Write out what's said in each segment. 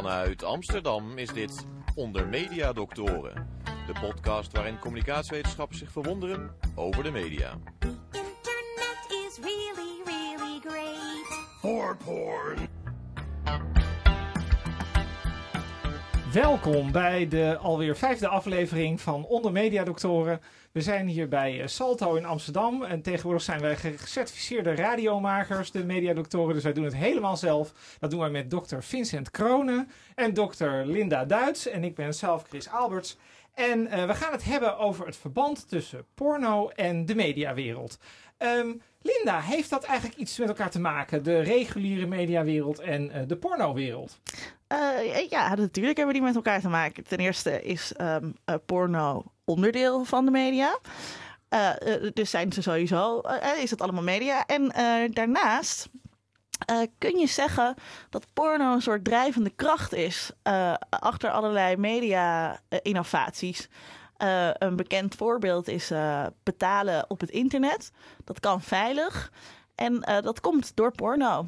Vanuit Amsterdam is dit Onder Media Doctoren. De podcast waarin communicatiewetenschappers zich verwonderen over de media. Internet is really, really great. For porn. Welkom bij de alweer vijfde aflevering van Onder Media Doctoren. We zijn hier bij eh, Salto in Amsterdam en tegenwoordig zijn wij gecertificeerde radiomakers, de mediadoktoren. Dus wij doen het helemaal zelf. Dat doen wij met dokter Vincent Kronen en dokter Linda Duits. En ik ben zelf Chris Alberts. En eh, we gaan het hebben over het verband tussen porno en de mediawereld. Ehm, Linda, heeft dat eigenlijk iets met elkaar te maken? De reguliere mediawereld en eh, de pornowereld? Ja, natuurlijk hebben die met elkaar te maken. Ten eerste is ehm, eh, porno onderdeel van de media. Eh, eh, dus zijn ze sowieso, eh, is het allemaal media. En daarnaast kun je zeggen dat porno een soort drijvende kracht is achter allerlei media-innovaties. een bekend voorbeeld is betalen op het internet. Dat kan veilig. En dat komt door porno.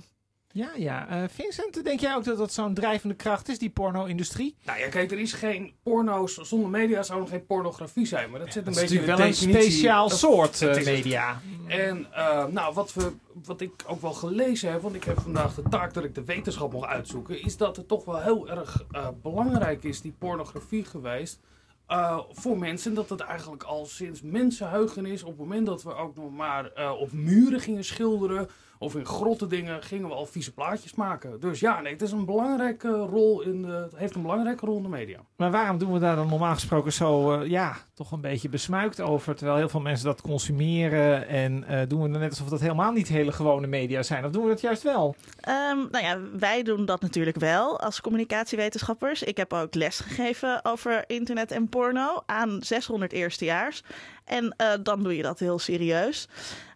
Ja, ja. Eh, Vincent, denk jij ook dat dat zo'n drijvende kracht is, die porno-industrie? Nou ja, kijk, er is geen porno's. Zonder media zou er geen pornografie zijn. Maar dat zit een Dat beetje in natuurlijk wel een speciaal soort eh, media. En eh, nou, wat, we, wat ik ook wel gelezen heb, want ik heb vandaag de taak dat ik de wetenschap mag uitzoeken, is dat het toch wel heel erg belangrijk is, die pornografie geweest. voor mensen dat het eigenlijk al sinds mensenheugen is. Op het moment dat we ook nog maar op muren gingen schilderen. Of in grotte dingen gingen we al vieze plaatjes maken. Dus ja, nee, het, is een belangrijke rol in de, het heeft een belangrijke rol in de media. Maar waarom doen we daar dan normaal gesproken zo, eh, ja, toch een beetje besmuikt over? Terwijl heel veel mensen dat consumeren. En eh, doen we dan net alsof dat helemaal niet hele gewone media zijn? Of doen we dat juist wel? Ehm, nou ja, wij doen dat natuurlijk wel als communicatiewetenschappers. Ik heb ook les gegeven over internet en porno aan 600 eerstejaars. En eh, dan doe je dat heel serieus.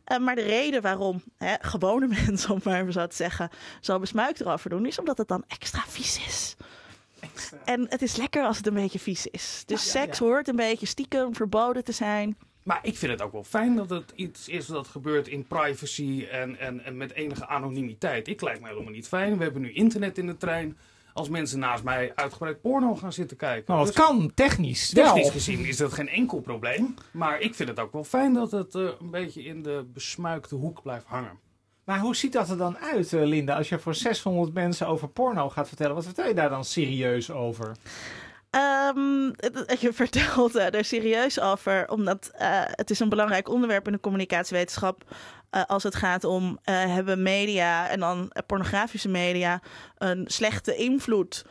Eh, maar de reden waarom hè, gewone mensen, om maar even zo te zeggen, zo besmuikt erover doen, is omdat het dan extra vies is. En het is lekker als het een beetje vies is. Dus Ja, ja, seks ja. hoort een beetje stiekem verboden te zijn. Maar ik vind het ook wel fijn dat het iets is dat gebeurt in privacy en, en, en met enige anonimiteit. Ik lijkt me helemaal niet fijn. We hebben nu internet in de trein. Als mensen naast mij uitgebreid porno gaan zitten kijken. Nou, het Dus kan technisch Technisch wel. gezien is dat geen enkel probleem. Maar ik vind het ook wel fijn dat het eh, een beetje in de besmuikte hoek blijft hangen. Maar hoe ziet dat er dan uit, eh, Linda? Als je voor 600 mensen over porno gaat vertellen, wat vertel je daar dan serieus over? Ehm, je vertelt eh, er serieus over, omdat eh, het is een belangrijk onderwerp in de communicatiewetenschap. eh, als het gaat om hebben media en dan pornografische media een slechte invloed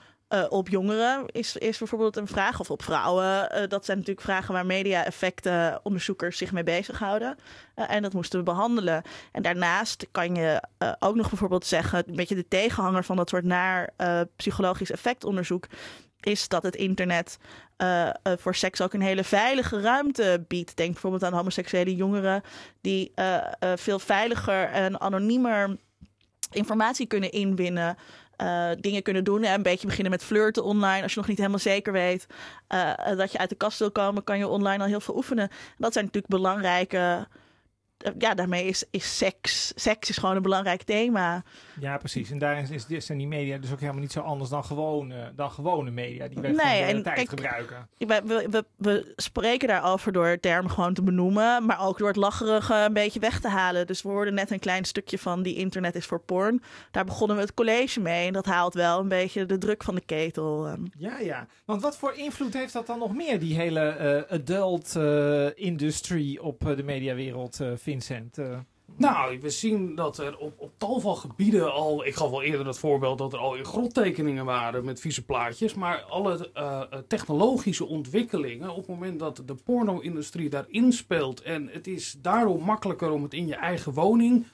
op jongeren, is, is bijvoorbeeld een vraag. Of op vrouwen. Dat zijn natuurlijk vragen waar media-effecten-onderzoekers zich mee bezighouden. En dat moesten we behandelen. En daarnaast kan je ook nog bijvoorbeeld zeggen, een beetje de tegenhanger van dat soort naar psychologisch effectonderzoek is dat het internet eh, eh, voor seks ook een hele veilige ruimte biedt. Denk bijvoorbeeld aan homoseksuele jongeren die eh, veel veiliger en anoniemer informatie kunnen inwinnen. dingen kunnen doen. Een beetje beginnen met flirten online. Als je nog niet helemaal zeker weet dat je uit de kast wil komen, kan je online al heel veel oefenen. Dat zijn natuurlijk belangrijke. Eh, ja, daarmee is, is seks. Seks is gewoon een belangrijk thema. Ja, precies. En daarin is, is, zijn die media dus ook helemaal niet zo anders dan gewone, dan gewone media die wij Nee, de en tijd kijk, gebruiken. We, we, we, spreken daarover door het term gewoon te benoemen, maar ook door het lacherige een beetje weg te halen. Dus we hoorden net een klein stukje van die internet is voor porn. Daar begonnen we het college mee en dat haalt wel een beetje de druk van de ketel. ehm. Ja, ja. Want wat voor invloed heeft dat dan nog meer, die hele eh, adult eh, industry op eh, de mediawereld, eh, Vincent? Eh, Nou, we zien dat er op, op tal van gebieden al. Ik gaf al eerder het voorbeeld dat er al in grottekeningen waren met vieze plaatjes. Maar alle eh, eh, technologische ontwikkelingen. op het moment dat de porno-industrie daarin speelt. en het is daarom makkelijker om het in je eigen woning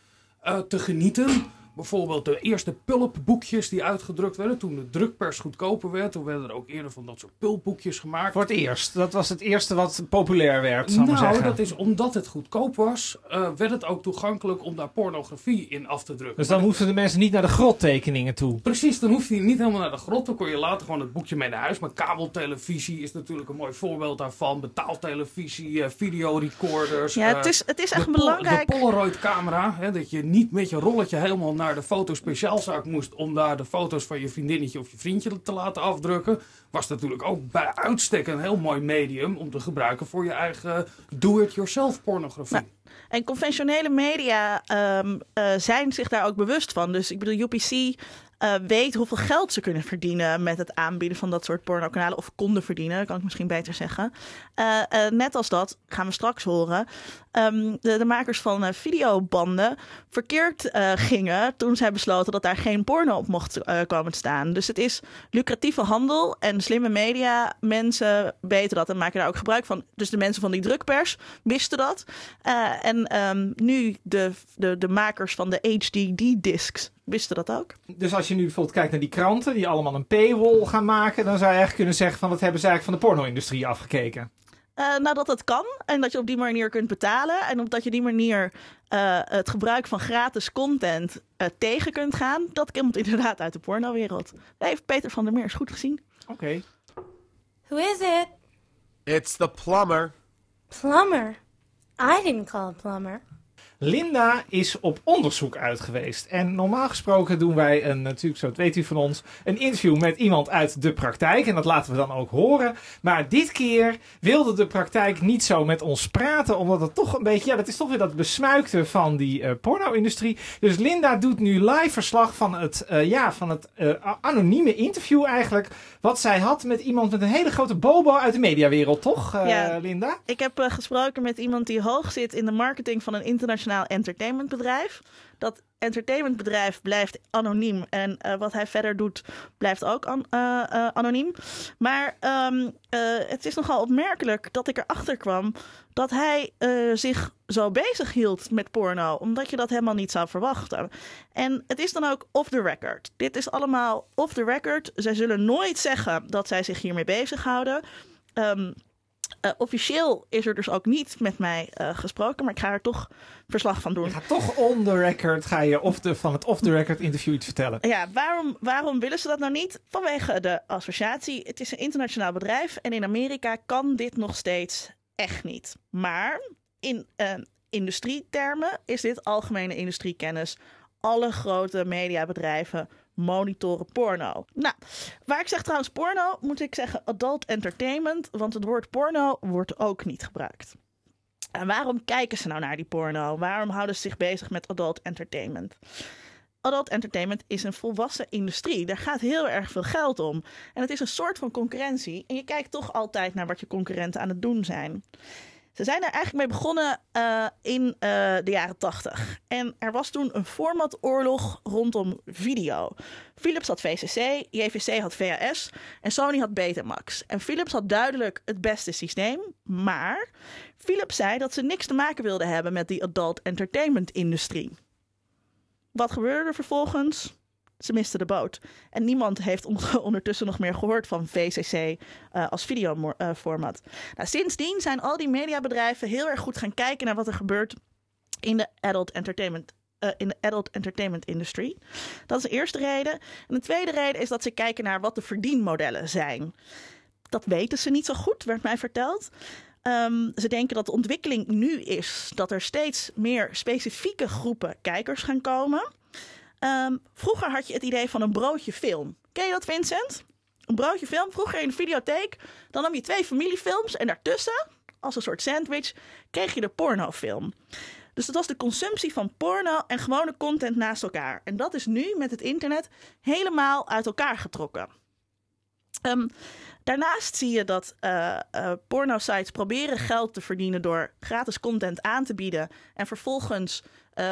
te genieten. Bijvoorbeeld de eerste pulpboekjes die uitgedrukt werden. Toen de drukpers goedkoper werd. Toen werden er ook eerder van dat soort pulpboekjes gemaakt. voor het eerst. Dat was het eerste wat populair werd, maar Nou, zeggen. dat is omdat het goedkoop was, eh, werd het ook toegankelijk om daar pornografie in af te drukken. Dus dan Maar hoefden de mensen niet naar de grottekeningen toe. Precies, dan hoef je niet helemaal naar de grot. Dan kon je later gewoon het boekje mee naar huis. Maar kabeltelevisie is natuurlijk een mooi voorbeeld daarvan. Betaaltelevisie, eh, videorecorders. Ja, eh, het is, het is echt belangrijk. De Polaroid camera, hè, dat je niet met je rolletje helemaal naar de fotospeciaalzaak moest om daar de foto's van je vriendinnetje of je vriendje te laten afdrukken, was natuurlijk ook bij uitstek een heel mooi medium om te gebruiken voor je eigen do-it-yourself pornografie. Nou, En conventionele media ehm, eh, zijn zich daar ook bewust van. Dus ik bedoel, UPC eh, weet hoeveel geld ze kunnen verdienen met het aanbieden van dat soort pornokanalen. Of konden verdienen, kan ik misschien beter zeggen. Eh, eh, net als dat, gaan we straks horen, ehm, de, de makers van videobanden verkeerd gingen toen zij besloten dat daar geen porno op mocht komen staan. Dus het is lucratieve handel en slimme media. Mensen weten dat en maken daar ook gebruik van. Dus de mensen van die drukpers wisten dat. En ehm, nu de, de, de makers van de HDD-discs wisten dat ook. Dus als je nu bijvoorbeeld kijkt naar die kranten die allemaal een paywall gaan maken, dan zou je eigenlijk kunnen zeggen van dat hebben ze eigenlijk van de porno-industrie afgekeken. Eh, nou, dat het kan en dat je op die manier kunt betalen. En omdat je die manier eh, het gebruik van gratis content eh, tegen kunt gaan. Dat komt inderdaad uit de pornowereld. Dat heeft Peter van der Meers goed gezien. Oké. Who is it? It's the plumber. Plumber. I didn't call a plumber. Linda is op onderzoek uit geweest. En normaal gesproken doen wij een, natuurlijk, zo weet u van ons, een interview met iemand uit de praktijk. En dat laten we dan ook horen. Maar dit keer wilde de praktijk niet zo met ons praten. Omdat het toch een beetje, ja, dat is toch weer dat besmuikte van die eh, porno-industrie. Dus Linda doet nu live verslag van het, eh, ja, van het eh, anonieme interview eigenlijk. Wat zij had met iemand met een hele grote bobo uit de mediawereld, toch, Ja. Linda? Ik heb gesproken met iemand die hoog zit in de marketing van een internationaal entertainmentbedrijf. Dat entertainmentbedrijf blijft anoniem en eh, wat hij verder doet blijft ook an- eh, eh, anoniem. Maar ehm, eh, het is nogal opmerkelijk dat ik erachter kwam dat hij zich zo bezig hield met porno, omdat je dat helemaal niet zou verwachten. En het is dan ook off the record. Dit is allemaal off the record. Zij zullen nooit zeggen dat zij zich hiermee bezighouden. Ehm eh, officieel is er dus ook niet met mij eh, gesproken, maar ik ga er toch verslag van doen. Je gaat toch on the record, ga je of de, van het off the record interview iets vertellen. Ja, waarom, waarom willen ze dat nou niet? Vanwege de associatie. Het is een internationaal bedrijf en in Amerika kan dit nog steeds echt niet. Maar in eh, industrietermen is dit algemene industriekennis. Alle grote mediabedrijven monitoren porno. Nou, waar ik zeg trouwens porno, moet ik zeggen adult entertainment, want het woord porno wordt ook niet gebruikt. En waarom kijken ze nou naar die porno? Waarom houden ze zich bezig met adult entertainment? Adult entertainment is een volwassen industrie. Daar gaat heel erg veel geld om. En het is een soort van concurrentie. En je kijkt toch altijd naar wat je concurrenten aan het doen zijn. Ze zijn er eigenlijk mee begonnen eh, in eh, de jaren 80. En er was toen een formatoorlog rondom video. Philips had VCC, JVC had VHS en Sony had Betamax. En Philips had duidelijk het beste systeem. Maar Philips zei dat ze niks te maken wilden hebben met die adult entertainment industrie. Wat gebeurde er vervolgens? Ze misten de boot. En niemand heeft on- ondertussen nog meer gehoord van VCC eh, als videoformat. Nou, sindsdien zijn al die mediabedrijven heel erg goed gaan kijken naar wat er gebeurt in de adult entertainment. eh, in de adult entertainment industry. Dat is de eerste reden. En de tweede reden is dat ze kijken naar wat de verdienmodellen zijn. Dat weten ze niet zo goed, werd mij verteld. Ehm, ze denken dat de ontwikkeling nu is dat er steeds meer specifieke groepen kijkers gaan komen. Ehm, vroeger had je het idee van een broodje film. Ken je dat, Vincent? Een broodje film. Vroeger in de videotheek. Dan nam je twee familiefilms en daartussen, als een soort sandwich, kreeg je de pornofilm. Dus dat was de consumptie van porno en gewone content naast elkaar. En dat is nu met het internet helemaal uit elkaar getrokken. Ehm, daarnaast zie je dat eh, porno-sites proberen geld te verdienen door gratis content aan te bieden en vervolgens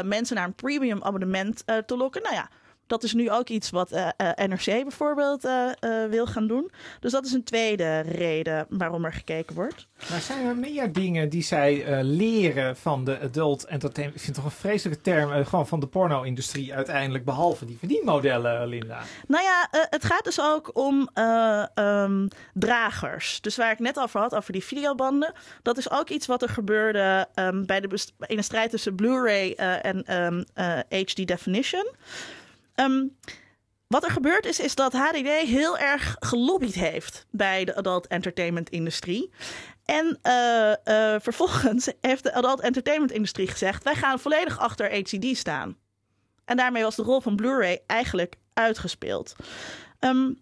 mensen naar een premium abonnement eh, te lokken. Nou ja, dat is nu ook iets wat eh, eh, NRC bijvoorbeeld eh, wil gaan doen. Dus dat is een tweede reden waarom er gekeken wordt. Maar zijn er meer dingen die zij leren van de adult entertainment? Ik vind het toch een vreselijke term, gewoon van de porno-industrie uiteindelijk, behalve die verdienmodellen, Linda. Nou ja, het gaat dus ook om eh, ehm, dragers. Dus waar ik net over had, over die videobanden. Dat is ook iets wat er gebeurde ehm, bij de in de strijd tussen Blu-ray en ehm, eh, HD Definition. Ehm, wat er gebeurd is, is dat HDD heel erg gelobbyd heeft bij de adult entertainment industrie. En eh, eh, vervolgens heeft de adult entertainment industrie gezegd: wij gaan volledig achter HCD staan. En daarmee was de rol van Blu-ray eigenlijk uitgespeeld. Ehm,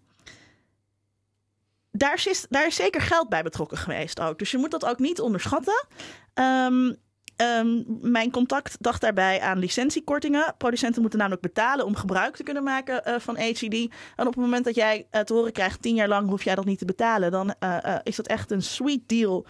daar, is, daar zeker geld bij betrokken geweest ook. Dus je moet dat ook niet onderschatten. Ehm, ehm, mijn contact dacht daarbij aan licentiekortingen. Producenten moeten namelijk betalen om gebruik te kunnen maken eh, van HCD. En op het moment dat jij uh, te horen krijgt, tien jaar lang hoef jij dat niet te betalen, dan uh, is dat echt een sweet deal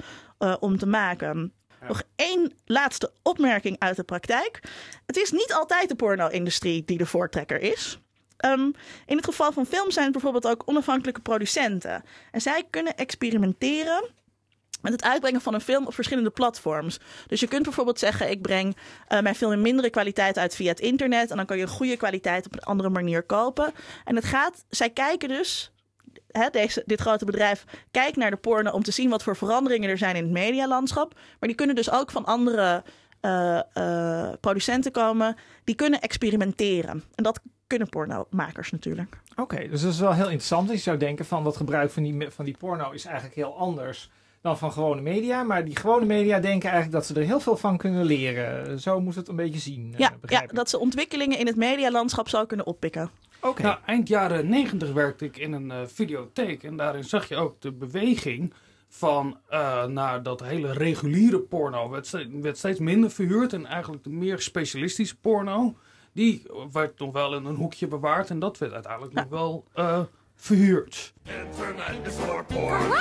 om te maken. Nog één laatste opmerking uit de praktijk. Het is niet altijd de porno-industrie die de voortrekker is. Um, in het geval van film zijn het bijvoorbeeld ook onafhankelijke producenten. En zij kunnen experimenteren met het uitbrengen van een film op verschillende platforms. Dus je kunt bijvoorbeeld zeggen: ik breng uh, mijn film in mindere kwaliteit uit via het internet. En dan kan je een goede kwaliteit op een andere manier kopen. En het gaat, zij kijken dus. Hè, deze, dit grote bedrijf kijkt naar de porno om te zien wat voor veranderingen er zijn in het medialandschap. Maar die kunnen dus ook van andere uh, producenten komen. Die kunnen experimenteren. En dat kunnen pornomakers natuurlijk. Oké, dus dat is wel heel interessant. Je zou denken van dat gebruik van die, van die porno is eigenlijk heel anders dan van gewone media. Maar die gewone media denken eigenlijk dat ze er heel veel van kunnen leren. Zo moet het een beetje zien. Ja, ja dat ze ontwikkelingen in het medialandschap zou kunnen oppikken. Okay. Nou, eind jaren negentig werkte ik in een uh, videotheek. En daarin zag je ook de beweging van uh, naar dat hele reguliere porno. Werd steeds, werd steeds minder verhuurd. En eigenlijk de meer specialistische porno die werd nog wel in een hoekje bewaard en dat werd uiteindelijk nog wel uh, verhuurd. Internet is for porn.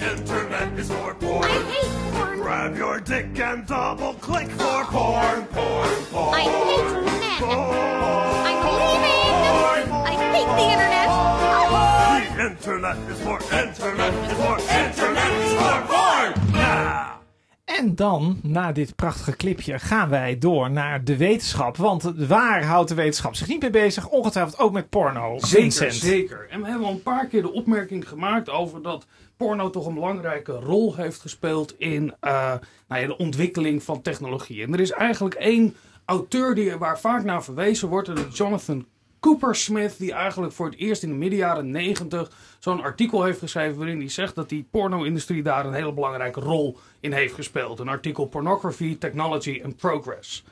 Internet is for porn. I hate porn. Grab your dick and double click for porn, porn, porn. I hate net. Porn. I'm leaving. I hate the internet. The internet is for internet is for internet En dan, na dit prachtige clipje, gaan wij door naar de wetenschap. Want waar houdt de wetenschap zich niet mee bezig? Ongetwijfeld ook met porno. Zeker, Vincent. zeker. En we hebben al een paar keer de opmerking gemaakt over dat porno toch een belangrijke rol heeft gespeeld in uh, nou ja, de ontwikkeling van technologie. En er is eigenlijk één auteur die, waar vaak naar verwezen wordt, en dat is Jonathan Cooper Smith, die eigenlijk voor het eerst in de midden jaren 90 zo'n artikel heeft geschreven waarin hij zegt dat die porno-industrie daar een hele belangrijke rol in heeft gespeeld. Een artikel Pornography, Technology and Progress.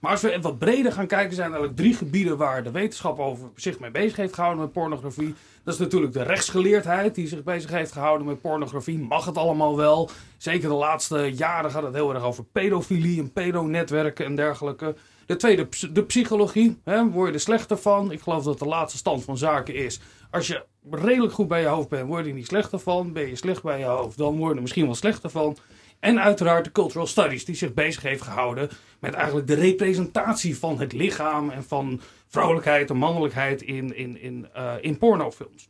Maar als we wat breder gaan kijken, zijn er eigenlijk drie gebieden waar de wetenschap over zich mee bezig heeft gehouden met pornografie. Dat is natuurlijk de rechtsgeleerdheid die zich bezig heeft gehouden met pornografie. Mag het allemaal wel? Zeker de laatste jaren gaat het heel erg over pedofilie en pedonetwerken en dergelijke. De tweede, de psychologie. Hè, word je er slechter van? Ik geloof dat de laatste stand van zaken is. Als je redelijk goed bij je hoofd bent, word je niet slechter van. Ben je slecht bij je hoofd, dan word je er misschien wel slechter van. En uiteraard de cultural studies, die zich bezig heeft gehouden met eigenlijk de representatie van het lichaam en van vrouwelijkheid en mannelijkheid in, in, in, uh, in pornofilms.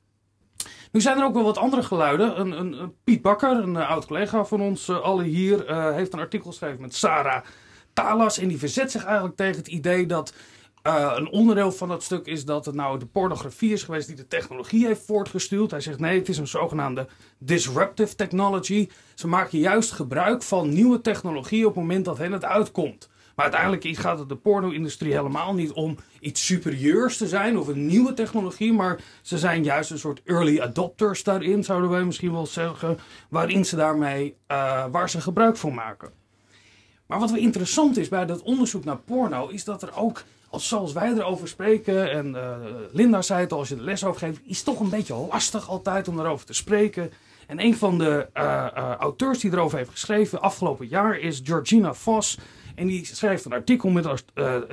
Nu zijn er ook wel wat andere geluiden. Een, een, Piet Bakker, een uh, oud collega van ons uh, allen hier, heeft een artikel geschreven met Sarah Talas. En die verzet zich eigenlijk tegen het idee dat uh, een onderdeel van dat stuk is dat het nou de pornografie is geweest die de technologie heeft voortgestuurd. Hij zegt nee, het is een zogenaamde disruptive technology. Ze maken juist gebruik van nieuwe technologie op het moment dat het uitkomt. Maar uiteindelijk gaat het de porno-industrie helemaal niet om iets superieurs te zijn of een nieuwe technologie. Maar ze zijn juist een soort early adopters daarin, zouden wij misschien wel zeggen. Waarin ze daarmee, uh, waar ze gebruik van maken. Maar wat wel interessant is bij dat onderzoek naar porno, is dat er ook, als zoals wij erover spreken, en uh, Linda zei het al, als je de les over geeft, is het toch een beetje lastig altijd om erover te spreken. En een van de uh, uh, auteurs die erover heeft geschreven afgelopen jaar is Georgina Voss. En die schrijft een artikel met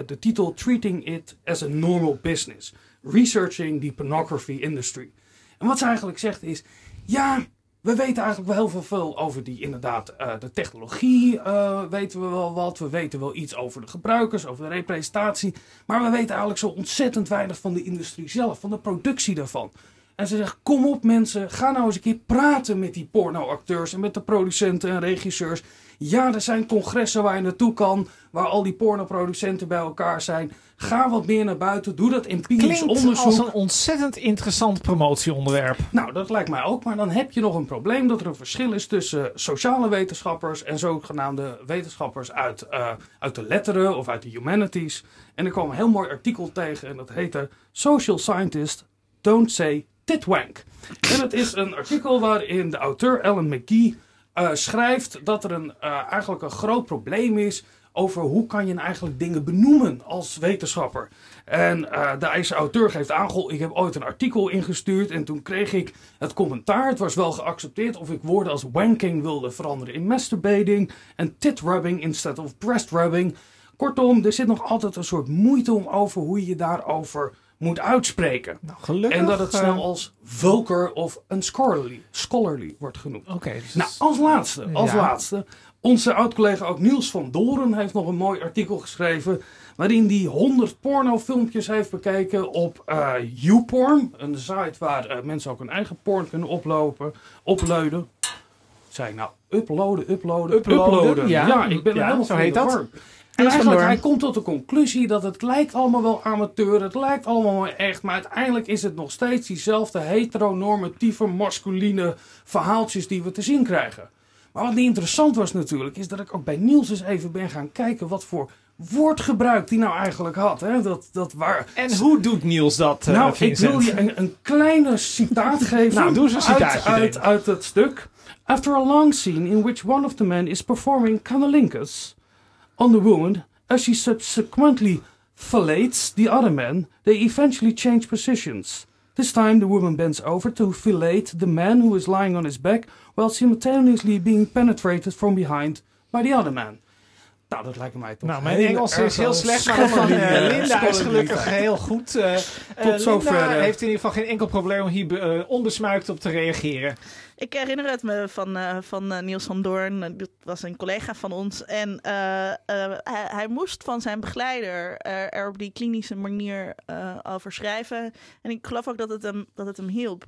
de titel Treating It as a Normal Business. Researching the Pornography Industry. En wat ze eigenlijk zegt is, ja, we weten eigenlijk wel heel veel over die, inderdaad, uh, de technologie uh, weten we wel wat. We weten wel iets over de gebruikers, over de representatie. Maar we weten eigenlijk zo ontzettend weinig van de industrie zelf, van de productie daarvan. En ze zegt, kom op mensen, ga nou eens een keer praten met die pornoacteurs en met de producenten en regisseurs. Ja, er zijn congressen waar je naartoe kan, waar al die pornoproducenten bij elkaar zijn. Ga wat meer naar buiten, doe dat empirisch Klinkt onderzoek. als een ontzettend interessant promotieonderwerp. Nou, dat lijkt mij ook, maar dan heb je nog een probleem dat er een verschil is tussen sociale wetenschappers en zogenaamde wetenschappers uit, uh, uit de letteren of uit de humanities. En ik kwam een heel mooi artikel tegen en dat heette Social Scientists Don't Say Titwank. En het is een artikel waarin de auteur Ellen McGee uh, schrijft dat er een, uh, eigenlijk een groot probleem is over hoe kan je nou eigenlijk dingen benoemen als wetenschapper. En eh, de deze auteur geeft aan, goh, ik heb ooit een artikel ingestuurd en toen kreeg ik het commentaar. Het was wel geaccepteerd of ik woorden als wanking wilde veranderen in masturbating en tit rubbing instead of breast rubbing. Kortom, er zit nog altijd een soort moeite om over hoe je daarover moet uitspreken. Nou, gelukkig. En dat het eh, snel als vulgar of scholarly, scholarly wordt genoemd. Oké, dus Nou, als laatste, als Ja. laatste. Onze oud-collega ook Niels van Doren heeft nog een mooi artikel geschreven. waarin hij 100 pornofilmpjes heeft bekeken op eh YouPorn. Een site waar eh, mensen ook hun eigen porn kunnen oplopen, uploaden. Zei ik nou, uploaden, uploaden, Uploaden, ja. ik ben Ja, helemaal zo heet dat. En eigenlijk, hij komt tot de conclusie dat het lijkt allemaal wel amateur, het lijkt allemaal wel echt, maar uiteindelijk is het nog steeds diezelfde heteronormatieve, masculine verhaaltjes die we te zien krijgen. Maar wat niet interessant was natuurlijk, is dat ik ook bij Niels eens even ben gaan kijken wat voor woordgebruik die nou eigenlijk had. Hè? Dat, dat waar... En hoe doet Niels dat, eh, nou, ik wil je een, een kleine citaat geven Nou, doe eens een uit, uit, uit het stuk. After a long scene in which one of the men is performing cunnilingus on the woman, as she subsequently fillets the other man, they eventually change positions. This time the woman bends over to fillet the man who is lying on his back, while simultaneously being penetrated from behind by the other man. Nou, dat lijkt mij toch Nou, mijn Engels is heel eh, slecht, maar van eh, eh, Linda is gelukkig heel goed. eh eh, Linda zover, eh. heeft in ieder geval geen enkel probleem om hier eh, onbesmuikt op te reageren. Ik herinner het me van, eh, van eh, Niels van Doorn. Eh, Dat was een collega van ons. En eh, eh, hij, hij moest van zijn begeleider eh, er op die klinische manier eh, over schrijven. En ik geloof ook dat het hem, dat het hem hielp.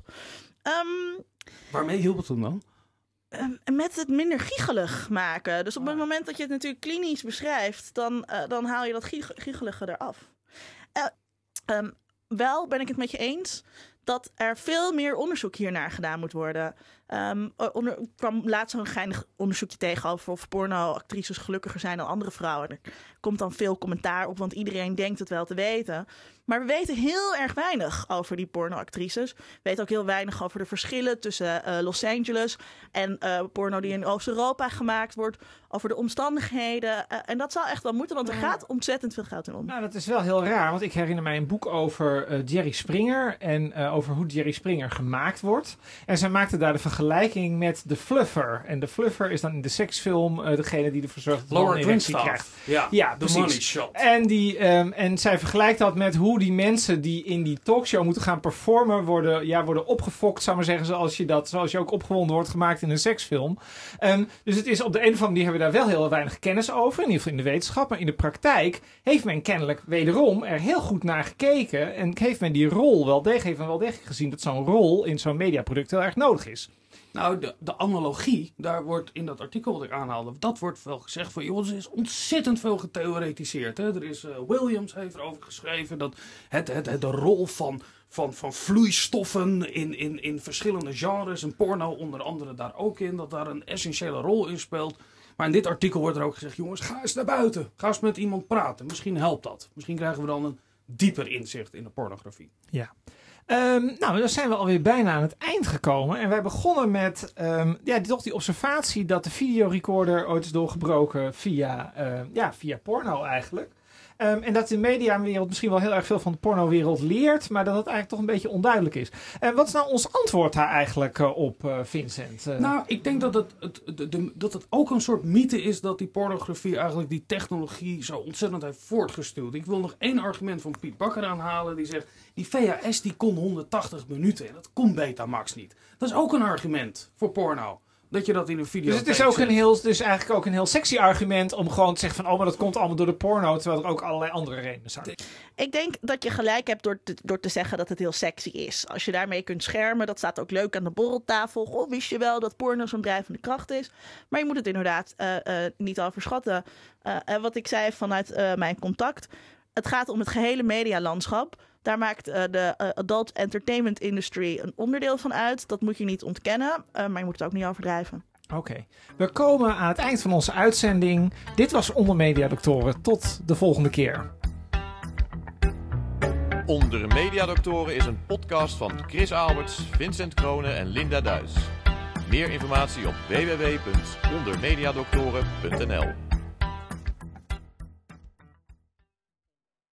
Ehm, Waarmee hielp het hem dan? Ehm, met het minder giechelig maken. Dus op het moment dat je het natuurlijk klinisch beschrijft, dan, eh, dan haal je dat giechelige eraf. Eh, ehm, wel ben ik het met je eens dat er veel meer onderzoek hiernaar gedaan moet worden. Er onder, ik kwam laatst zo'n geinig onderzoekje tegen over of pornoactrices gelukkiger zijn dan andere vrouwen. Er komt dan veel commentaar op, want iedereen denkt het wel te weten. Maar we weten heel erg weinig over die pornoactrices. We weten ook heel weinig over de verschillen tussen eh, Los Angeles en eh, porno die in Oost-Europa gemaakt wordt. Over de omstandigheden. Eh, en dat zal echt wel moeten, want er gaat ontzettend veel geld in om. Nou, dat is wel heel raar, want ik herinner mij een boek over Jerry Springer en over hoe Jerry Springer gemaakt wordt. En zij maakte daar de vergelijking met de fluffer. En de fluffer is dan in de seksfilm eh, degene die ervoor zorgt dat de man Laura een erectie Greenstaff. krijgt. Ja, Ja, de money shot. En, die, ehm, en zij vergelijkt dat met hoe die mensen die in die talkshow moeten gaan performen, worden, ja, worden opgefokt, zou maar zeggen, zoals je, dat, zoals je ook opgewonden wordt gemaakt in een seksfilm. Ehm, dus het is op de een of andere manier hebben we daar wel heel weinig kennis over, in ieder geval in de wetenschap. Maar in de praktijk heeft men kennelijk wederom er heel goed naar gekeken en heeft men die rol wel degelijk, heeft men wel degelijk gezien dat zo'n rol in zo'n mediaproduct heel erg nodig is. Nou, de, analogie, daar wordt in dat artikel dat ik aanhaalde, dat wordt wel gezegd van, joh, er is ontzettend veel getheoretiseerd. Hè? Er is, eh, Williams heeft erover geschreven dat het, het, de rol van, van, van vloeistoffen in, in, in verschillende genres, en porno onder andere daar ook in, dat daar een essentiële rol in speelt. Maar in dit artikel wordt er ook gezegd, jongens, ga eens naar buiten. Ga eens met iemand praten. Misschien helpt dat. Misschien krijgen we dan een dieper inzicht in de pornografie. Ja. Ehm, nou, dan zijn we alweer bijna aan het eind gekomen. En wij begonnen met ehm, ja, toch die observatie dat de videorecorder ooit is doorgebroken via, ehm, ja, via porno eigenlijk. Ehm, en dat de mediawereld misschien wel heel erg veel van de pornowereld leert, maar dat het eigenlijk toch een beetje onduidelijk is. En wat is nou ons antwoord daar eigenlijk eh, op, eh, Vincent? Eh, Nou, ik denk dat het, het, de- dat het ook een soort mythe is dat die pornografie eigenlijk die technologie zo ontzettend heeft voortgestuurd. Ik wil nog één argument van Piet Bakker aanhalen. Die zegt, die VHS die kon 180 minuten en dat kon Betamax niet. Dat is ook een argument voor porno. Dat je dat in een video dus het is ook een heel, dus eigenlijk ook een heel sexy argument om gewoon te zeggen van, oh, maar dat komt allemaal door de porno, terwijl er ook allerlei andere redenen zijn. Ik denk dat je gelijk hebt door te, door te zeggen dat het heel sexy is. Als je daarmee kunt schermen, dat staat ook leuk aan de borreltafel. Goh, wist je wel dat porno zo'n drijvende kracht is? Maar je moet het inderdaad eh, eh, niet overschatten. Eh, en wat ik zei vanuit eh, mijn contact. Het gaat om het gehele medialandschap. Daar maakt eh, de eh, adult entertainment industry een onderdeel van uit. Dat moet je niet ontkennen, eh, maar je moet het ook niet overdrijven. Oké, we komen aan het eind van onze uitzending. Dit was Onder Media Doctoren. Tot de volgende keer. Onder Mediadoktoren is een podcast van Chris Alberts, Vincent Kronen en Linda Duis. Meer informatie op www.ondermediadoktoren.nl